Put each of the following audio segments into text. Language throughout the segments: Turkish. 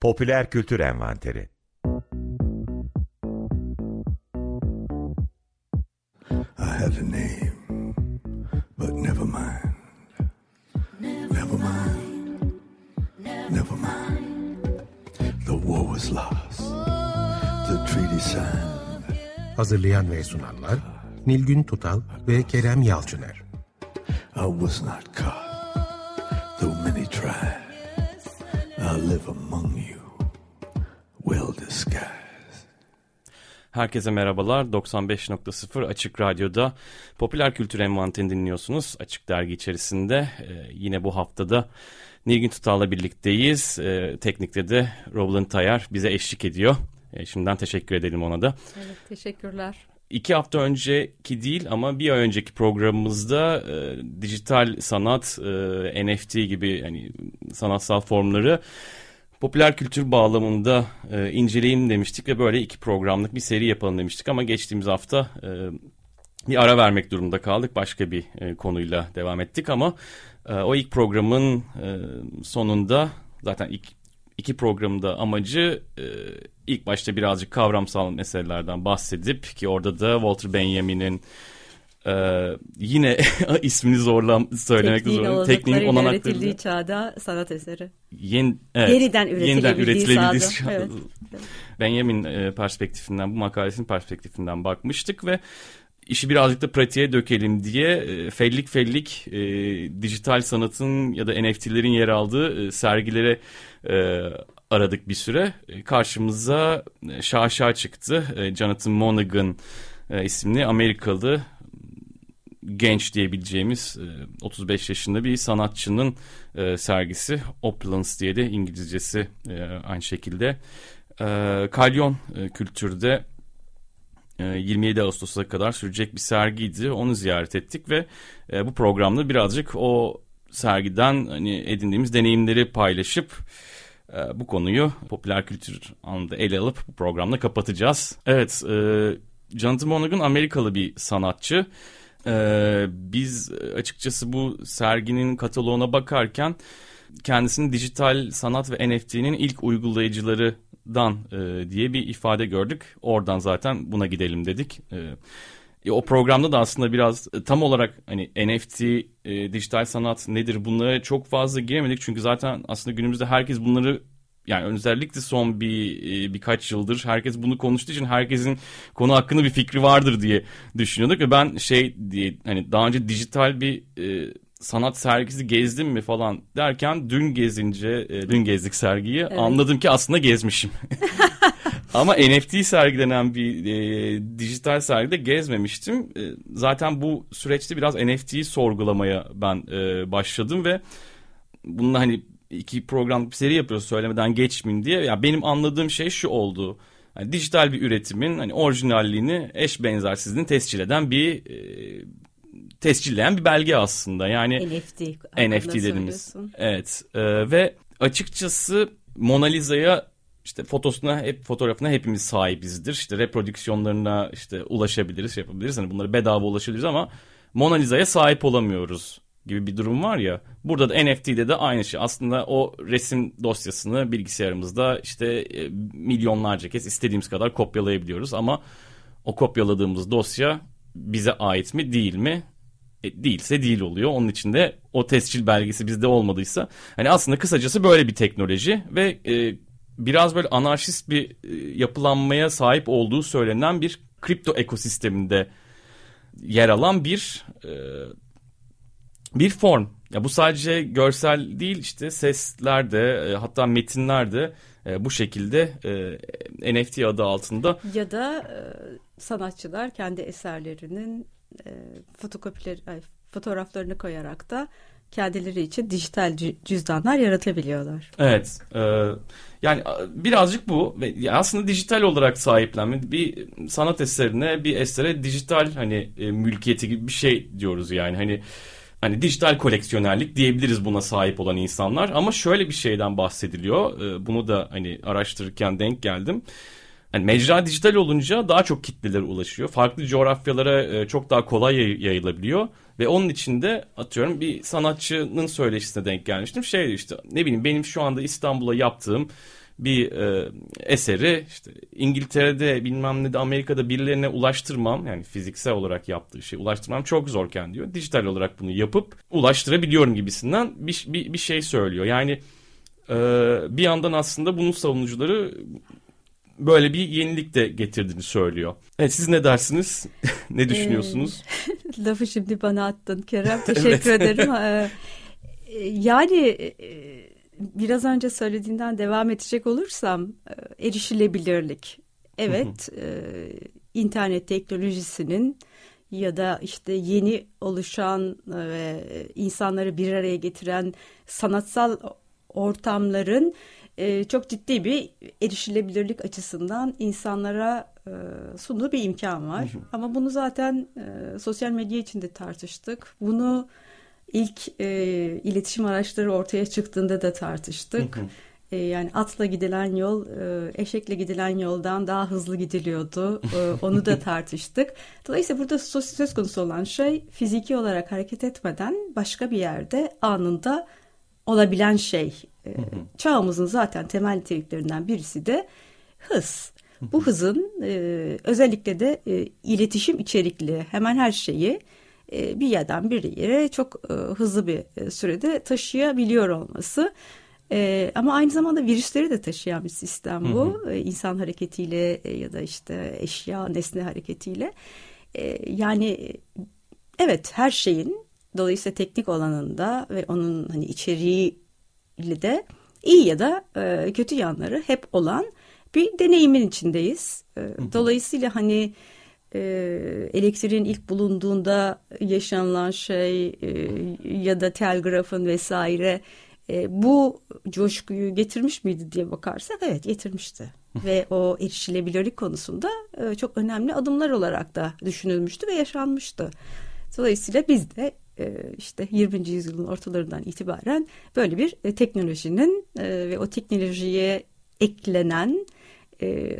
Popüler Kültür Envanteri I had a name, but never mind. Never mind. Never mind. The war was lost. The treaty signed. Hazırlayan ve sunanlar Nilgün Tutal ve Kerem Yalçıner. I was not caught. Though many tried, I live among you, Herkese merhabalar. 95.0 Açık Radyo'da popüler kültür envanterini dinliyorsunuz. Açık Dergi içerisinde e, yine bu haftada Nilgün Tutal'la birlikteyiz. E, teknikte de Roland Tayar bize eşlik ediyor. E, şimdiden teşekkür edelim ona da. Evet, teşekkürler. İki hafta önceki değil ama bir ay önceki programımızda e, dijital sanat, e, NFT gibi hani sanatsal formları popüler kültür bağlamında e, inceleyin demiştik ve böyle iki programlık bir seri yapalım demiştik ama geçtiğimiz hafta e, bir ara vermek durumunda kaldık. Başka bir e, konuyla devam ettik ama e, o ilk programın e, sonunda zaten ilk iki programda amacı e, ilk başta birazcık kavramsal meselelerden bahsedip ki orada da Walter Benjamin'in ee, yine ismini zorlam söylemekte zorlanıyorum. Tekniğin olanaklarıyla çağda sanat eseri. Yen, evet, yeniden üretilebildiği, yeniden üretilebildiği çağda. Evet. Benjamin e, perspektifinden, bu makalesinin perspektifinden bakmıştık ve işi birazcık da pratiğe dökelim diye e, fellik fellik e, dijital sanatın ya da NFT'lerin yer aldığı e, sergilere e, aradık bir süre. E, karşımıza şaşa çıktı. E, Jonathan Monaghan e, isimli Amerikalı genç diyebileceğimiz 35 yaşında bir sanatçının sergisi Opulence diye de İngilizcesi aynı şekilde. Kalyon kültürde 27 Ağustos'a kadar sürecek bir sergiydi. Onu ziyaret ettik ve bu programda birazcık o sergiden hani edindiğimiz deneyimleri paylaşıp bu konuyu popüler kültür anında ele alıp bu programda kapatacağız. Evet, Jonathan Monaghan Amerikalı bir sanatçı. Ee, biz açıkçası bu serginin kataloğuna bakarken kendisini dijital sanat ve NFT'nin ilk uygulayıcılarından e, diye bir ifade gördük. Oradan zaten buna gidelim dedik. E, o programda da aslında biraz e, tam olarak hani NFT, e, dijital sanat nedir bunlara çok fazla giremedik. Çünkü zaten aslında günümüzde herkes bunları yani özellikle son bir birkaç yıldır herkes bunu konuştuğu için herkesin konu hakkında bir fikri vardır diye düşünüyorduk ve ben şey diye hani daha önce dijital bir e, sanat sergisi gezdim mi falan derken dün gezince e, dün gezdik sergiyi evet. anladım ki aslında gezmişim. Ama NFT sergilenen bir e, dijital sergide gezmemiştim. E, zaten bu süreçte biraz NFT'yi sorgulamaya ben e, başladım ve bununla hani iki programlık bir seri yapıyoruz söylemeden geçmeyeyim diye. Ya benim anladığım şey şu oldu. Yani dijital bir üretimin hani orijinalliğini eş benzersizliğini tescil eden bir e, tescilleyen bir belge aslında. Yani NFT. NFT dediğimiz. Evet. E, ve açıkçası Mona Lisa'ya işte fotosuna hep fotoğrafına hepimiz sahibizdir. İşte reprodüksiyonlarına işte ulaşabiliriz, şey yapabiliriz. Hani bunları bedava ulaşabiliriz ama Mona Lisa'ya sahip olamıyoruz gibi bir durum var ya. Burada da NFT'de de aynı şey. Aslında o resim dosyasını bilgisayarımızda işte e, milyonlarca kez istediğimiz kadar kopyalayabiliyoruz ama o kopyaladığımız dosya bize ait mi değil mi? E, değilse değil oluyor. Onun için de o tescil belgesi bizde olmadıysa hani aslında kısacası böyle bir teknoloji ve e, biraz böyle anarşist bir e, yapılanmaya sahip olduğu söylenen bir kripto ekosisteminde yer alan bir e, bir form. Ya bu sadece görsel değil işte sesler de e, hatta metinler de e, bu şekilde e, NFT adı altında. Ya da e, sanatçılar kendi eserlerinin e, fotokopileri, ay, fotoğraflarını koyarak da kendileri için dijital cüzdanlar yaratabiliyorlar. Evet. E, yani birazcık bu aslında dijital olarak sahiplenme bir sanat eserine bir esere dijital hani e, mülkiyeti gibi bir şey diyoruz yani hani hani dijital koleksiyonerlik diyebiliriz buna sahip olan insanlar ama şöyle bir şeyden bahsediliyor. Ee, bunu da hani araştırırken denk geldim. Hani mecra dijital olunca daha çok kitlelere ulaşıyor. Farklı coğrafyalara e, çok daha kolay yayılabiliyor. Ve onun içinde atıyorum bir sanatçının söyleşisine denk gelmiştim. Şey işte ne bileyim benim şu anda İstanbul'a yaptığım bir e, eseri işte İngiltere'de bilmem ne de Amerika'da birilerine ulaştırmam yani fiziksel olarak yaptığı şey ulaştırmam çok zorken diyor. Dijital olarak bunu yapıp ulaştırabiliyorum gibisinden bir, bir, bir şey söylüyor. Yani e, bir yandan aslında bunun savunucuları böyle bir yenilik de getirdiğini söylüyor. Evet siz ne dersiniz? ne düşünüyorsunuz? Ee, lafı şimdi bana attın Kerem. Teşekkür ederim. Ee, yani e, biraz önce söylediğinden devam edecek olursam e, erişilebilirlik. Evet e, internet teknolojisinin ya da işte yeni oluşan ve insanları bir araya getiren sanatsal ortamların e, çok ciddi bir erişilebilirlik açısından insanlara e, sunduğu bir imkan var. Hı hı. Ama bunu zaten e, sosyal medya içinde tartıştık. Bunu ilk e, iletişim araçları ortaya çıktığında da tartıştık. Hı hı. E, yani atla gidilen yol e, eşekle gidilen yoldan daha hızlı gidiliyordu. E, onu da tartıştık. Dolayısıyla burada söz konusu olan şey fiziki olarak hareket etmeden başka bir yerde anında olabilen şey. E, çağımızın zaten temel niteliklerinden birisi de hız. Bu hızın e, özellikle de e, iletişim içerikli hemen her şeyi bir yerden bir yere çok e, hızlı bir e, sürede taşıyabiliyor olması. E, ama aynı zamanda virüsleri de taşıyan bir sistem bu. Hı hı. E, insan hareketiyle e, ya da işte eşya, nesne hareketiyle. E, yani evet her şeyin dolayısıyla teknik olanında ve onun hani içeriği ile de iyi ya da e, kötü yanları hep olan bir deneyimin içindeyiz. E, dolayısıyla hani e, elektriğin ilk bulunduğunda yaşanılan şey e, ya da telgrafın vesaire e, bu coşkuyu getirmiş miydi diye bakarsak evet getirmişti. ve o erişilebilirlik konusunda e, çok önemli adımlar olarak da düşünülmüştü ve yaşanmıştı. Dolayısıyla biz de işte 20. yüzyılın ortalarından itibaren böyle bir teknolojinin ve o teknolojiye eklenen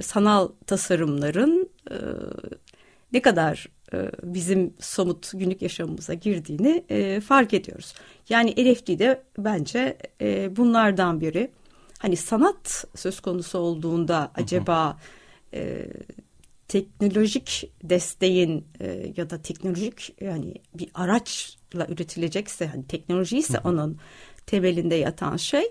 sanal tasarımların ne kadar bizim somut günlük yaşamımıza girdiğini fark ediyoruz. Yani NFT'de bence bunlardan biri. Hani sanat söz konusu olduğunda acaba teknolojik desteğin e, ya da teknolojik yani bir araçla üretilecekse hani teknoloji ise onun temelinde yatan şey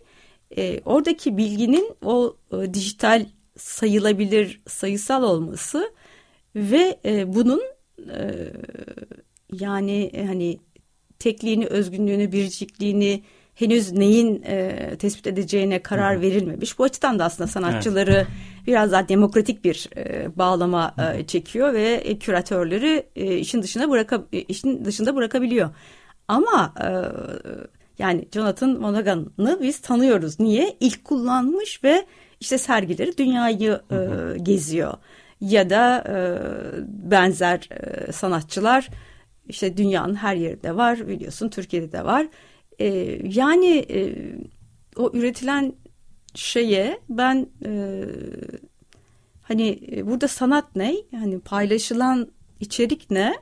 e, oradaki bilginin o e, dijital sayılabilir sayısal olması ve e, bunun e, yani e, hani tekliğini, özgünlüğünü, biricikliğini henüz neyin e, tespit edeceğine karar verilmemiş. Bu açıdan da aslında sanatçıları evet. biraz daha demokratik bir e, bağlama e, çekiyor ve e, küratörleri e, işin dışına bıraka e, işin dışında bırakabiliyor. Ama e, yani Jonathan Monaghan'ı biz tanıyoruz. Niye? İlk kullanmış ve işte sergileri dünyayı e, geziyor. Ya da e, benzer e, sanatçılar işte dünyanın her yerinde var biliyorsun Türkiye'de de var. E, yani e, o üretilen şeye ben e, hani e, burada sanat ne? Yani paylaşılan içerik ne?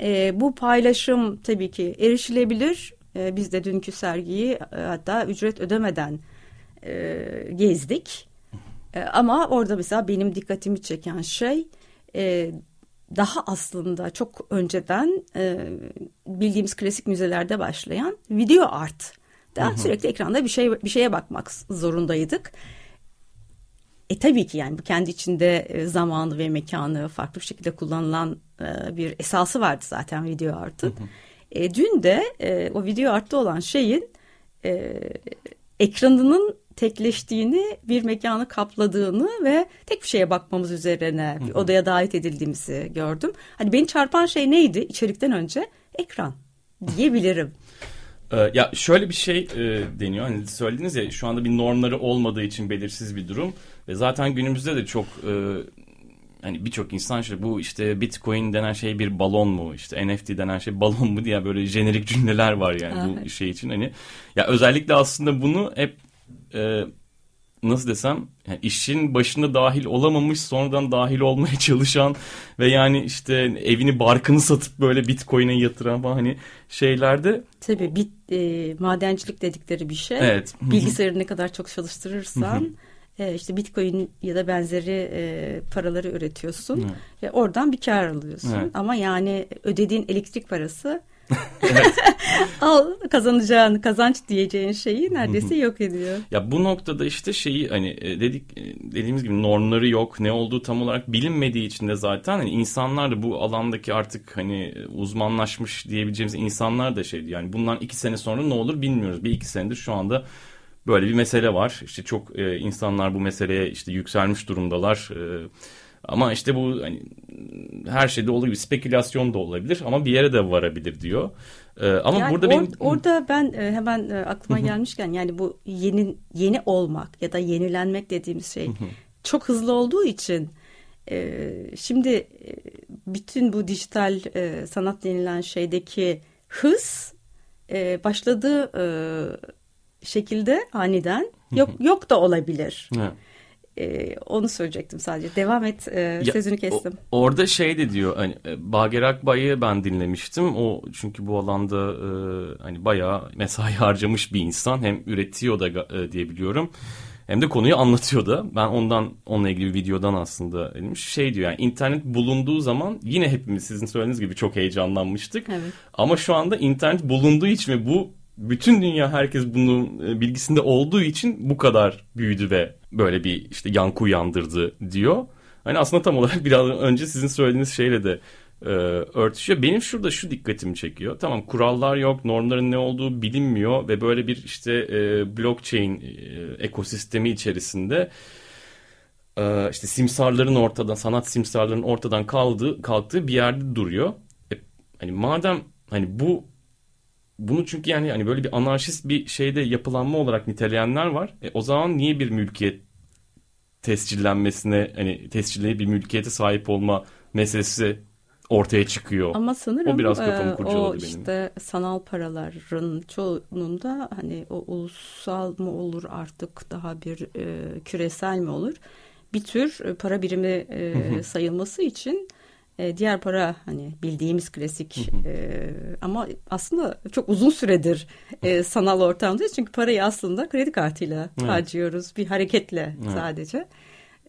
E, bu paylaşım tabii ki erişilebilir. E, biz de dünkü sergiyi e, hatta ücret ödemeden e, gezdik. E, ama orada mesela benim dikkatimi çeken şey e, daha aslında çok önceden e, bildiğimiz klasik müzelerde başlayan video art. Da sürekli ekranda bir şey bir şeye bakmak zorundaydık. E tabii ki yani bu kendi içinde e, zamanı ve mekanı farklı bir şekilde kullanılan e, bir esası vardı zaten video artın. E, dün de e, o video artta olan şeyin e, ekranının tekleştiğini, bir mekanı kapladığını ve tek bir şeye bakmamız üzerine bir odaya davet edildiğimizi gördüm. Hani beni çarpan şey neydi içerikten önce? Ekran diyebilirim. Ee, ya şöyle bir şey e, deniyor. Hani söylediniz ya şu anda bir normları olmadığı için belirsiz bir durum ve zaten günümüzde de çok e, hani birçok insan işte bu işte Bitcoin denen şey bir balon mu işte NFT denen şey balon mu diye böyle jenerik cümleler var yani bu şey için hani ya özellikle aslında bunu hep e, nasıl desem yani işin başında dahil olamamış sonradan dahil olmaya çalışan ve yani işte evini barkını satıp böyle bitcoin'e yatıran falan hani şeylerde. Tabii bit, e, madencilik dedikleri bir şey. Evet. Bilgisayarı ne kadar çok çalıştırırsan e, işte bitcoin ya da benzeri e, paraları üretiyorsun ve oradan bir kar alıyorsun. Evet. Ama yani ödediğin elektrik parası al kazanacağın kazanç diyeceğin şeyi neredeyse yok ediyor. Ya bu noktada işte şeyi hani e, dedik e, dediğimiz gibi normları yok. Ne olduğu tam olarak bilinmediği için de zaten hani insanlar da bu alandaki artık hani uzmanlaşmış diyebileceğimiz insanlar da şeydi. Yani bundan iki sene sonra ne olur bilmiyoruz. Bir iki senedir şu anda böyle bir mesele var. İşte çok e, insanlar bu meseleye işte yükselmiş durumdalar. E, ama işte bu hani her şeyde olduğu gibi spekülasyon da olabilir ama bir yere de varabilir diyor. E, ama Yani burada or- benim orada ben e, hemen e, aklıma gelmişken yani bu yeni yeni olmak ya da yenilenmek dediğimiz şey çok hızlı olduğu için e, şimdi e, bütün bu dijital e, sanat denilen şeydeki hız e, başladığı e, şekilde aniden yok yok da olabilir. Evet. E, onu söyleyecektim sadece. Devam et. e, Ya, sözünü kestim. o- orada şey de diyor hani e, Bager Akbay'ı ben dinlemiştim. O çünkü bu alanda e, hani bayağı mesai harcamış bir insan. Hem üretiyor da e, diye biliyorum. Hem de konuyu anlatıyor da. Ben ondan onunla ilgili bir videodan aslında demiş. Şey diyor yani internet bulunduğu zaman yine hepimiz sizin söylediğiniz gibi çok heyecanlanmıştık. Evet. Ama şu anda internet bulunduğu için ve bu bütün dünya herkes bunun e, bilgisinde olduğu için bu kadar büyüdü ve böyle bir işte yankı uyandırdı diyor. Hani aslında tam olarak biraz önce sizin söylediğiniz şeyle de e, örtüşüyor. Benim şurada şu dikkatimi çekiyor. Tamam kurallar yok, normların ne olduğu bilinmiyor ve böyle bir işte e, blockchain e, ekosistemi içerisinde e, işte simsarların ortadan, sanat simsarların ortadan kaldığı, kalktığı bir yerde duruyor. E, hani madem hani bu bunu çünkü yani hani böyle bir anarşist bir şeyde yapılanma olarak niteleyenler var. E, o zaman niye bir mülkiyet tescillenmesine hani tescilleyip bir mülkiyete sahip olma meselesi ortaya çıkıyor. Ama sanırım O biraz kafamı e, kurcaladı o benim. işte sanal paraların çoğunun da hani o ulusal mı olur artık daha bir e, küresel mi olur bir tür e, para birimi e, sayılması için e, diğer para hani bildiğimiz klasik e, ama aslında çok uzun süredir e, sanal ortamdayız çünkü parayı aslında kredi kartıyla Evet. harcıyoruz bir hareketle sadece.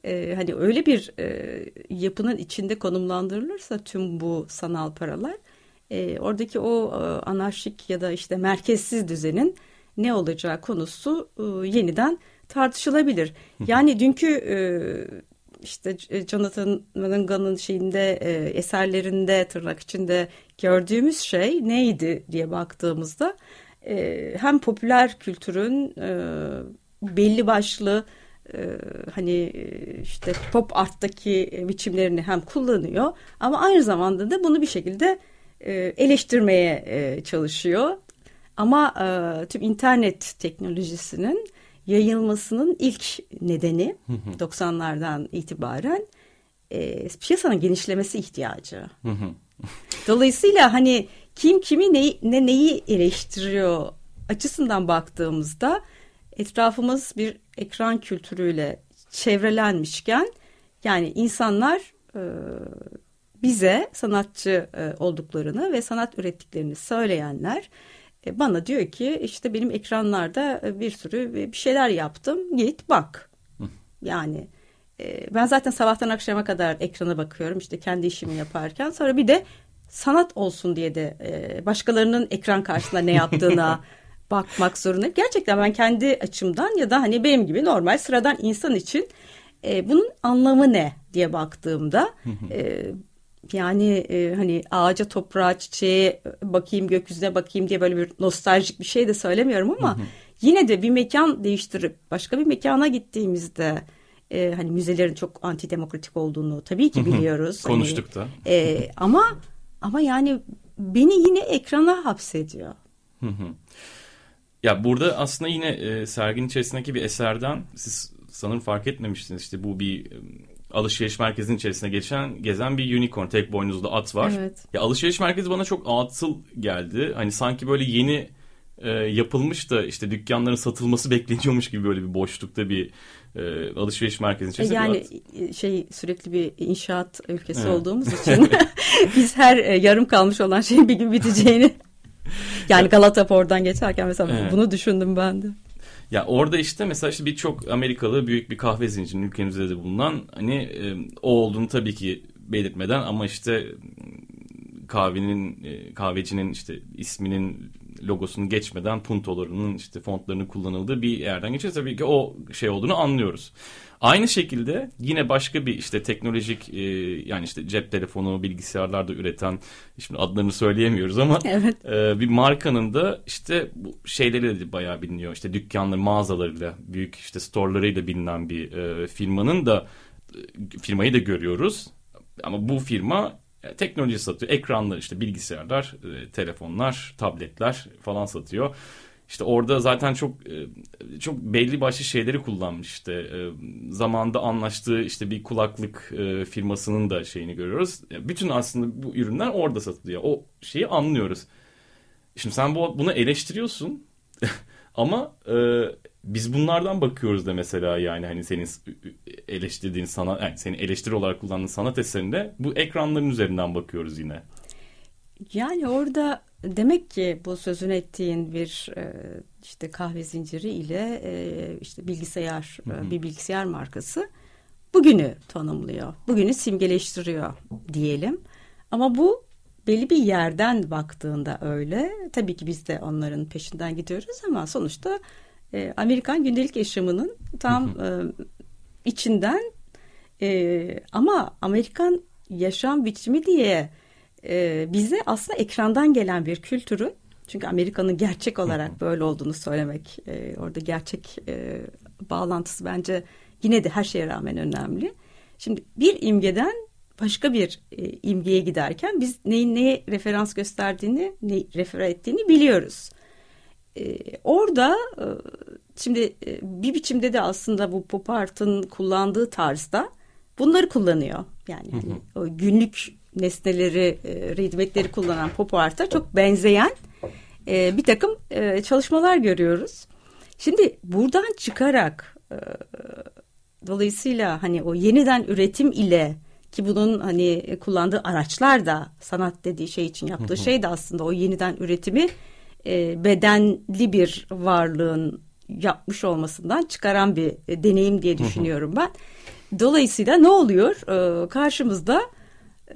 E, hani öyle bir e, yapının içinde konumlandırılırsa tüm bu sanal paralar e, oradaki o e, anarşik ya da işte merkezsiz düzenin ne olacağı konusu e, yeniden tartışılabilir. Yani dünkü e, işte e, Jonathan Malinga'nın şeyinde e, eserlerinde tırnak içinde gördüğümüz şey neydi diye baktığımızda e, hem popüler kültürün belli başlı hani işte pop arttaki biçimlerini hem kullanıyor ama aynı zamanda da bunu bir şekilde eleştirmeye çalışıyor. Ama tüm internet teknolojisinin yayılmasının ilk nedeni 90'lardan itibaren e, piyasanın genişlemesi ihtiyacı. Dolayısıyla hani kim kimi neyi, ne neyi eleştiriyor açısından baktığımızda etrafımız bir ekran kültürüyle çevrelenmişken yani insanlar e, bize sanatçı e, olduklarını ve sanat ürettiklerini söyleyenler bana diyor ki işte benim ekranlarda e, bir sürü bir şeyler yaptım git bak. Yani e, ben zaten sabahtan akşama kadar ekrana bakıyorum işte kendi işimi yaparken sonra bir de sanat olsun diye de e, başkalarının ekran karşısında ne yaptığına bakmak zorundayım. Gerçekten ben kendi açımdan ya da hani benim gibi normal sıradan insan için e, bunun anlamı ne diye baktığımda e, yani e, hani ağaca toprağa çiçeğe bakayım gökyüzüne bakayım diye böyle bir nostaljik bir şey de söylemiyorum ama yine de bir mekan değiştirip başka bir mekana gittiğimizde e, hani müzelerin çok antidemokratik olduğunu tabii ki biliyoruz. Hani, Konuştuk da. e, ama ama yani beni yine ekrana hapsediyor. Ya burada aslında yine e, serginin içerisindeki bir eserden siz sanırım fark etmemiştiniz işte bu bir alışveriş merkezinin içerisine geçen gezen bir unicorn tek boynuzlu at var. Evet. Ya alışveriş merkezi bana çok atıl geldi. Hani sanki böyle yeni e, yapılmış da işte dükkanların satılması bekleniyormuş gibi böyle bir boşlukta bir e, alışveriş merkezinin içerisinde Yani at. şey sürekli bir inşaat ülkesi Evet. olduğumuz için biz her e, yarım kalmış olan şeyin bir gün biteceğini yani Galata Port'dan geçerken mesela Evet. bunu düşündüm ben de. Ya orada işte mesela işte birçok Amerikalı büyük bir kahve zincirinin ülkemizde de bulunan hani e, o olduğunu tabii ki belirtmeden ama işte kahvenin e, kahvecinin işte isminin logosunu geçmeden puntolarının işte fontlarının kullanıldığı bir yerden geçiyor. Tabii ki o şey olduğunu anlıyoruz. Aynı şekilde yine başka bir işte teknolojik e, yani işte cep telefonu, bilgisayarlarda üreten şimdi adlarını söyleyemiyoruz ama evet. e, bir markanın da işte bu şeyleri de bayağı biliniyor. İşte dükkanları, mağazalarıyla, büyük işte storelarıyla bilinen bir e, firmanın da firmayı da görüyoruz. Ama bu firma e, teknoloji satıyor. Ekranlar işte bilgisayarlar, e, telefonlar, tabletler falan satıyor. İşte orada zaten çok e, çok belli başlı şeyleri kullanmış işte zamanda anlaştığı işte bir kulaklık firmasının da şeyini görüyoruz. Bütün aslında bu ürünler orada satılıyor. O şeyi anlıyoruz. Şimdi sen bu bunu eleştiriyorsun ama biz bunlardan bakıyoruz da mesela yani hani senin eleştirdiğin sanat yani senin eleştiri olarak kullandığın sanat eserinde bu ekranların üzerinden bakıyoruz yine. Yani orada demek ki bu sözün ettiğin bir e, işte kahve zinciri ile e, işte bilgisayar hı hı. bir bilgisayar markası bugünü tanımlıyor. Bugünü simgeleştiriyor diyelim. Ama bu belli bir yerden baktığında öyle. Tabii ki biz de onların peşinden gidiyoruz ama sonuçta e, Amerikan gündelik yaşamının tam e, içinden e, ama Amerikan yaşam biçimi diye e, bize aslında ekrandan gelen bir kültürün çünkü Amerika'nın gerçek olarak böyle olduğunu söylemek e, orada gerçek e, bağlantısı bence yine de her şeye rağmen önemli. Şimdi bir imgeden başka bir e, imgeye giderken biz neyin neye referans gösterdiğini, ne refer ettiğini biliyoruz. E, orada e, şimdi e, bir biçimde de aslında bu pop art'ın kullandığı tarzda bunları kullanıyor. Yani hani o günlük nesneleri, e, hizmetleri kullanan pop art'a çok benzeyen bir takım çalışmalar görüyoruz. Şimdi buradan çıkarak dolayısıyla hani o yeniden üretim ile ki bunun hani kullandığı araçlar da sanat dediği şey için yaptığı şey de aslında o yeniden üretimi e, bedenli bir varlığın yapmış olmasından çıkaran bir e, deneyim diye düşünüyorum ben. Dolayısıyla ne oluyor? E, karşımızda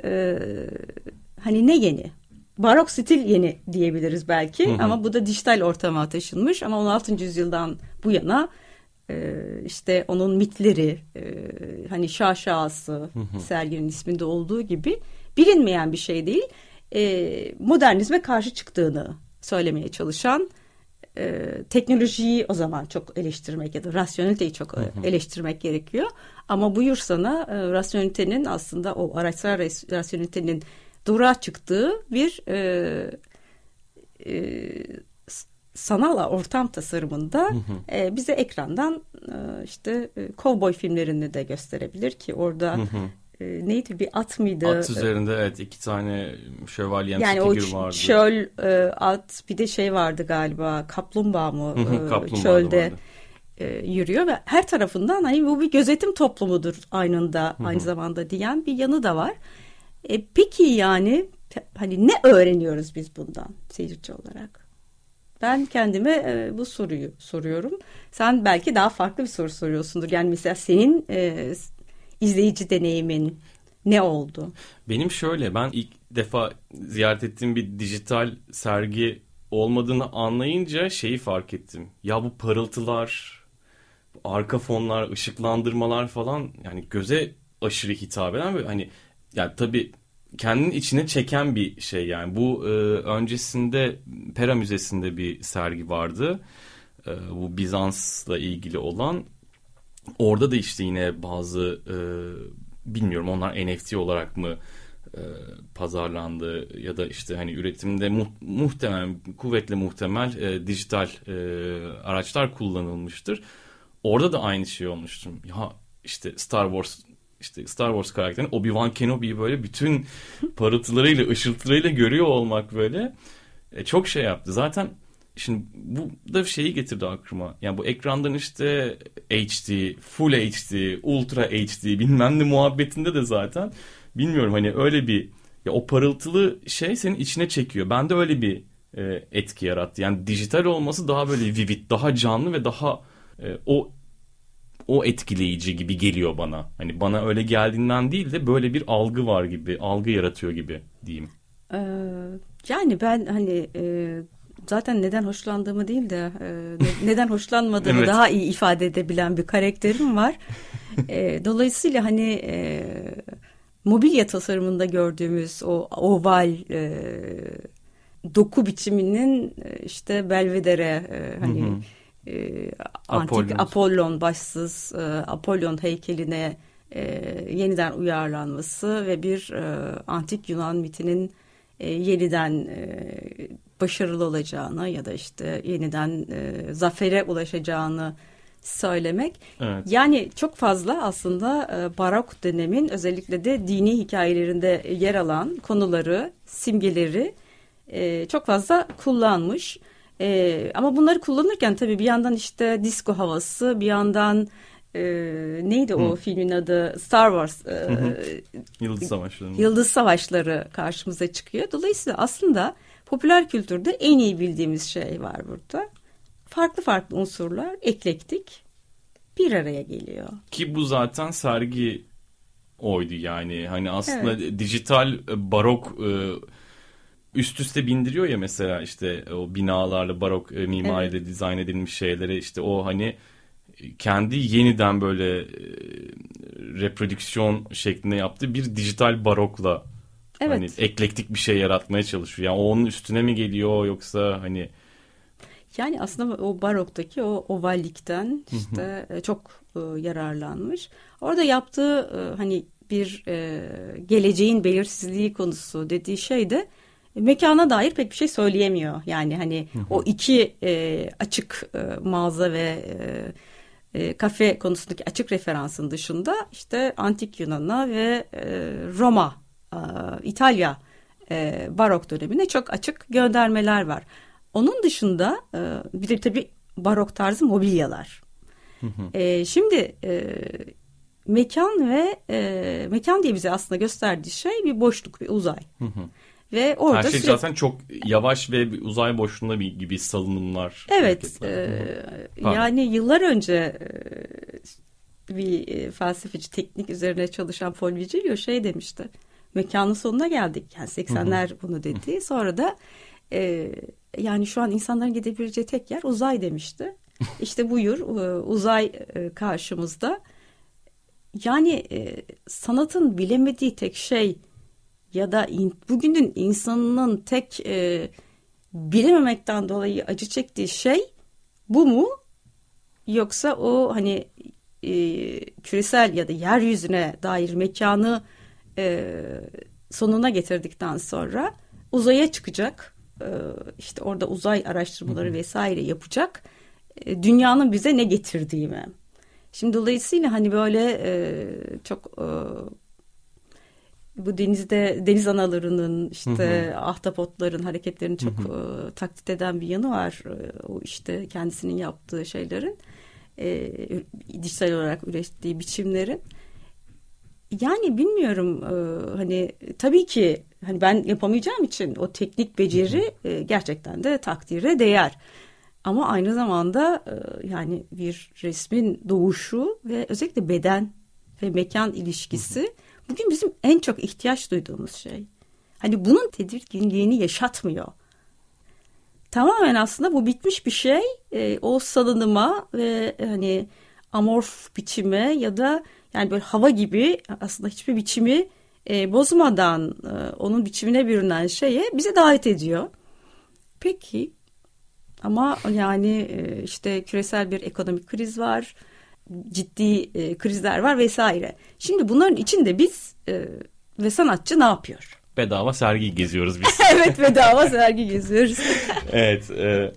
e, hani ne yeni? Barok stil yeni diyebiliriz belki hı hı. ama bu da dijital ortama taşınmış ama 16. yüzyıldan bu yana e, işte onun mitleri e, hani şaşası serginin isminde olduğu gibi bilinmeyen bir şey değil. Modernizme karşı çıktığını söylemeye çalışan e, teknolojiyi o zaman çok eleştirmek ya da rasyoneliteyi çok eleştirmek gerekiyor. Ama buyur sana e, rasyonelitenin aslında o araçsal rasyonelitenin dura çıktığı bir e, e, sanal ortam tasarımında E, bize ekrandan e, işte e, kovboy filmlerini de gösterebilir ki orada e, neydi bir at mıydı? At üzerinde evet iki tane şövalyemsi yani figür vardı. çöl e, at bir de şey vardı galiba kaplumbağa mı e, kaplumbağa çölde e, yürüyor ve her tarafından hani bu bir gözetim toplumudur aynında aynı zamanda diyen bir yanı da var. E, peki yani hani ne öğreniyoruz biz bundan seyirci olarak? Ben kendime e, bu soruyu soruyorum. Sen belki daha farklı bir soru soruyorsundur. Yani mesela senin e, izleyici deneyimin ne oldu? Benim şöyle ben ilk defa ziyaret ettiğim bir dijital sergi olmadığını anlayınca şeyi fark ettim. Ya bu parıltılar, arka fonlar, ışıklandırmalar falan yani göze aşırı hitap eden ve hani yani tabii kendinin içine çeken bir şey yani. Bu e, öncesinde Pera Müzesi'nde bir sergi vardı. E, bu Bizans'la ilgili olan Orada da işte yine bazı e, bilmiyorum onlar NFT olarak mı e, pazarlandı ya da işte hani üretimde mu, muhtemel kuvvetle muhtemel e, dijital e, araçlar kullanılmıştır. Orada da aynı şey olmuştur. Ya işte Star Wars işte Star Wars karakterini Obi-Wan Kenobi'yi böyle bütün parıltılarıyla, ışıltılarıyla görüyor olmak böyle e, çok şey yaptı. Zaten Şimdi bu da şeyi getirdi aklıma. Yani bu ekrandan işte HD, Full HD, Ultra HD bilmem ne muhabbetinde de zaten bilmiyorum hani öyle bir ya o parıltılı şey senin içine çekiyor. Bende öyle bir e, etki yarattı. Yani dijital olması daha böyle vivid, daha canlı ve daha e, o o etkileyici gibi geliyor bana. Hani bana öyle geldiğinden değil de böyle bir algı var gibi, algı yaratıyor gibi diyeyim. Ee, yani ben hani e, zaten neden hoşlandığımı değil de e, neden hoşlanmadığımı evet. daha iyi ifade edebilen bir karakterim var. e, dolayısıyla hani e, mobilya tasarımında gördüğümüz o oval e, doku biçiminin işte belvedere e, hani hı hı. E, antik Apollon, Apollon başsız e, Apollon heykeline e, yeniden uyarlanması ve bir e, antik Yunan mitinin e, yeniden e, başarılı olacağını ya da işte yeniden e, zafere ulaşacağını söylemek. Evet. Yani çok fazla aslında e, barok dönemin özellikle de dini hikayelerinde yer alan konuları, simgeleri e, çok fazla kullanmış. E, ama bunları kullanırken tabii bir yandan işte disco havası, bir yandan e, neydi o Hı. filmin adı Star Wars e, Yıldız Savaşları Yıldız Savaşları karşımıza çıkıyor. Dolayısıyla aslında popüler kültürde en iyi bildiğimiz şey var burada. Farklı farklı unsurlar eklektik bir araya geliyor. Ki bu zaten sergi oydu yani hani aslında evet. dijital barok e, üst üste bindiriyor ya mesela işte o binalarla barok e, mimariyle evet. dizayn edilmiş şeyleri işte o hani kendi yeniden böyle e, reprodüksiyon şeklinde yaptığı bir dijital barokla evet. hani eklektik bir şey yaratmaya çalışıyor. Yani onun üstüne mi geliyor yoksa hani yani aslında o baroktaki o ovallikten işte hı hı. E, çok e, yararlanmış. Orada yaptığı e, hani bir e, geleceğin belirsizliği konusu dediği şey de mekana dair pek bir şey söyleyemiyor. Yani hani hı hı. o iki e, açık e, mağaza ve e, e, kafe konusundaki açık referansın dışında işte antik Yunan'a ve e, Roma, İtalya e, barok dönemine çok açık göndermeler var. Onun dışında e, bir de tabii barok tarzı mobilyalar. Hı hı. E, şimdi e, mekan ve e, mekan diye bize aslında gösterdiği şey bir boşluk, bir uzay. Hı hı. Ve orada Her şey sürekli... zaten çok yavaş ve uzay boşluğunda bir gibi salınımlar. Evet. E, yani yıllar önce e, bir e, felsefeci teknik üzerine çalışan Paul Vigilio şey demişti. Mekanın sonuna geldik. Yani 80'ler bunu dedi. Sonra da e, yani şu an insanların gidebileceği tek yer uzay demişti. İşte buyur e, uzay e, karşımızda. Yani e, sanatın bilemediği tek şey ya da in, bugünün insanının tek e, bilememekten dolayı acı çektiği şey bu mu? Yoksa o hani e, küresel ya da yeryüzüne dair mekanı e, sonuna getirdikten sonra uzaya çıkacak. E, işte orada uzay araştırmaları vesaire yapacak. E, dünyanın bize ne getirdiği mi? Şimdi dolayısıyla hani böyle e, çok e, bu denizde deniz analarının işte hı hı. ahtapotların hareketlerini çok hı hı. E, taklit eden bir yanı var. E, o işte kendisinin yaptığı şeylerin e, dijital olarak ürettiği biçimlerin. Yani bilmiyorum e, hani tabii ki hani ben yapamayacağım için o teknik beceri e, gerçekten de takdire değer. Ama aynı zamanda e, yani bir resmin doğuşu ve özellikle beden ve mekan ilişkisi bugün bizim en çok ihtiyaç duyduğumuz şey. Hani bunun tedirginliğini yaşatmıyor. Tamamen aslında bu bitmiş bir şey. E, o salınıma ve hani amorf biçime ya da yani böyle hava gibi aslında hiçbir biçimi e, bozmadan e, onun biçimine bürünen şeye bize davet ediyor. Peki ama yani e, işte küresel bir ekonomik kriz var ciddi e, krizler var vesaire. Şimdi bunların içinde biz e, ve sanatçı ne yapıyor? Bedava sergi geziyoruz biz. evet bedava sergi geziyoruz. evet. E,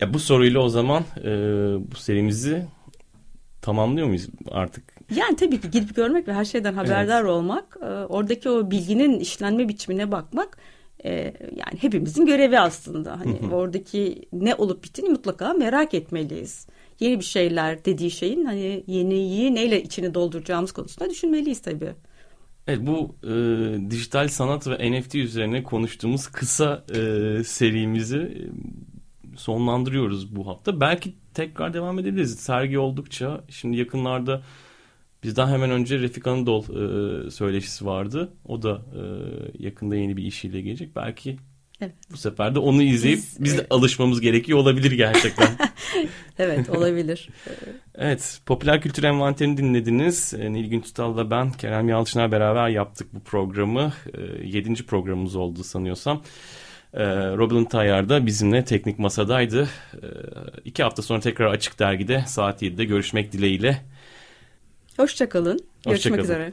ya bu soruyla o zaman e, bu serimizi tamamlıyor muyuz artık? Yani tabii ki gidip görmek ve her şeyden haberdar evet. olmak, e, oradaki o bilginin işlenme biçimine bakmak e, yani hepimizin görevi aslında. Hani oradaki ne olup bittiğini mutlaka merak etmeliyiz yeni bir şeyler dediği şeyin hani yeniyi neyle içini dolduracağımız konusunda düşünmeliyiz tabii. Evet bu e, dijital sanat ve NFT üzerine konuştuğumuz kısa e, serimizi e, sonlandırıyoruz bu hafta. Belki tekrar devam edebiliriz. Sergi oldukça şimdi yakınlarda bizden hemen önce Refik Anadol e, söyleşisi vardı. O da e, yakında yeni bir işiyle gelecek. Belki Evet. Bu sefer de onu izleyip biz, biz de evet. alışmamız gerekiyor olabilir gerçekten. evet olabilir. evet popüler kültür envanterini dinlediniz. E, Nilgün Tutal'la ben Kerem Yalçın'a beraber yaptık bu programı. E, yedinci programımız oldu sanıyorsam. E, Robin Tayyar da bizimle teknik masadaydı. İki hafta sonra tekrar Açık Dergi'de saat 7'de görüşmek dileğiyle. Hoşçakalın. Görüşmek Hoşça üzere.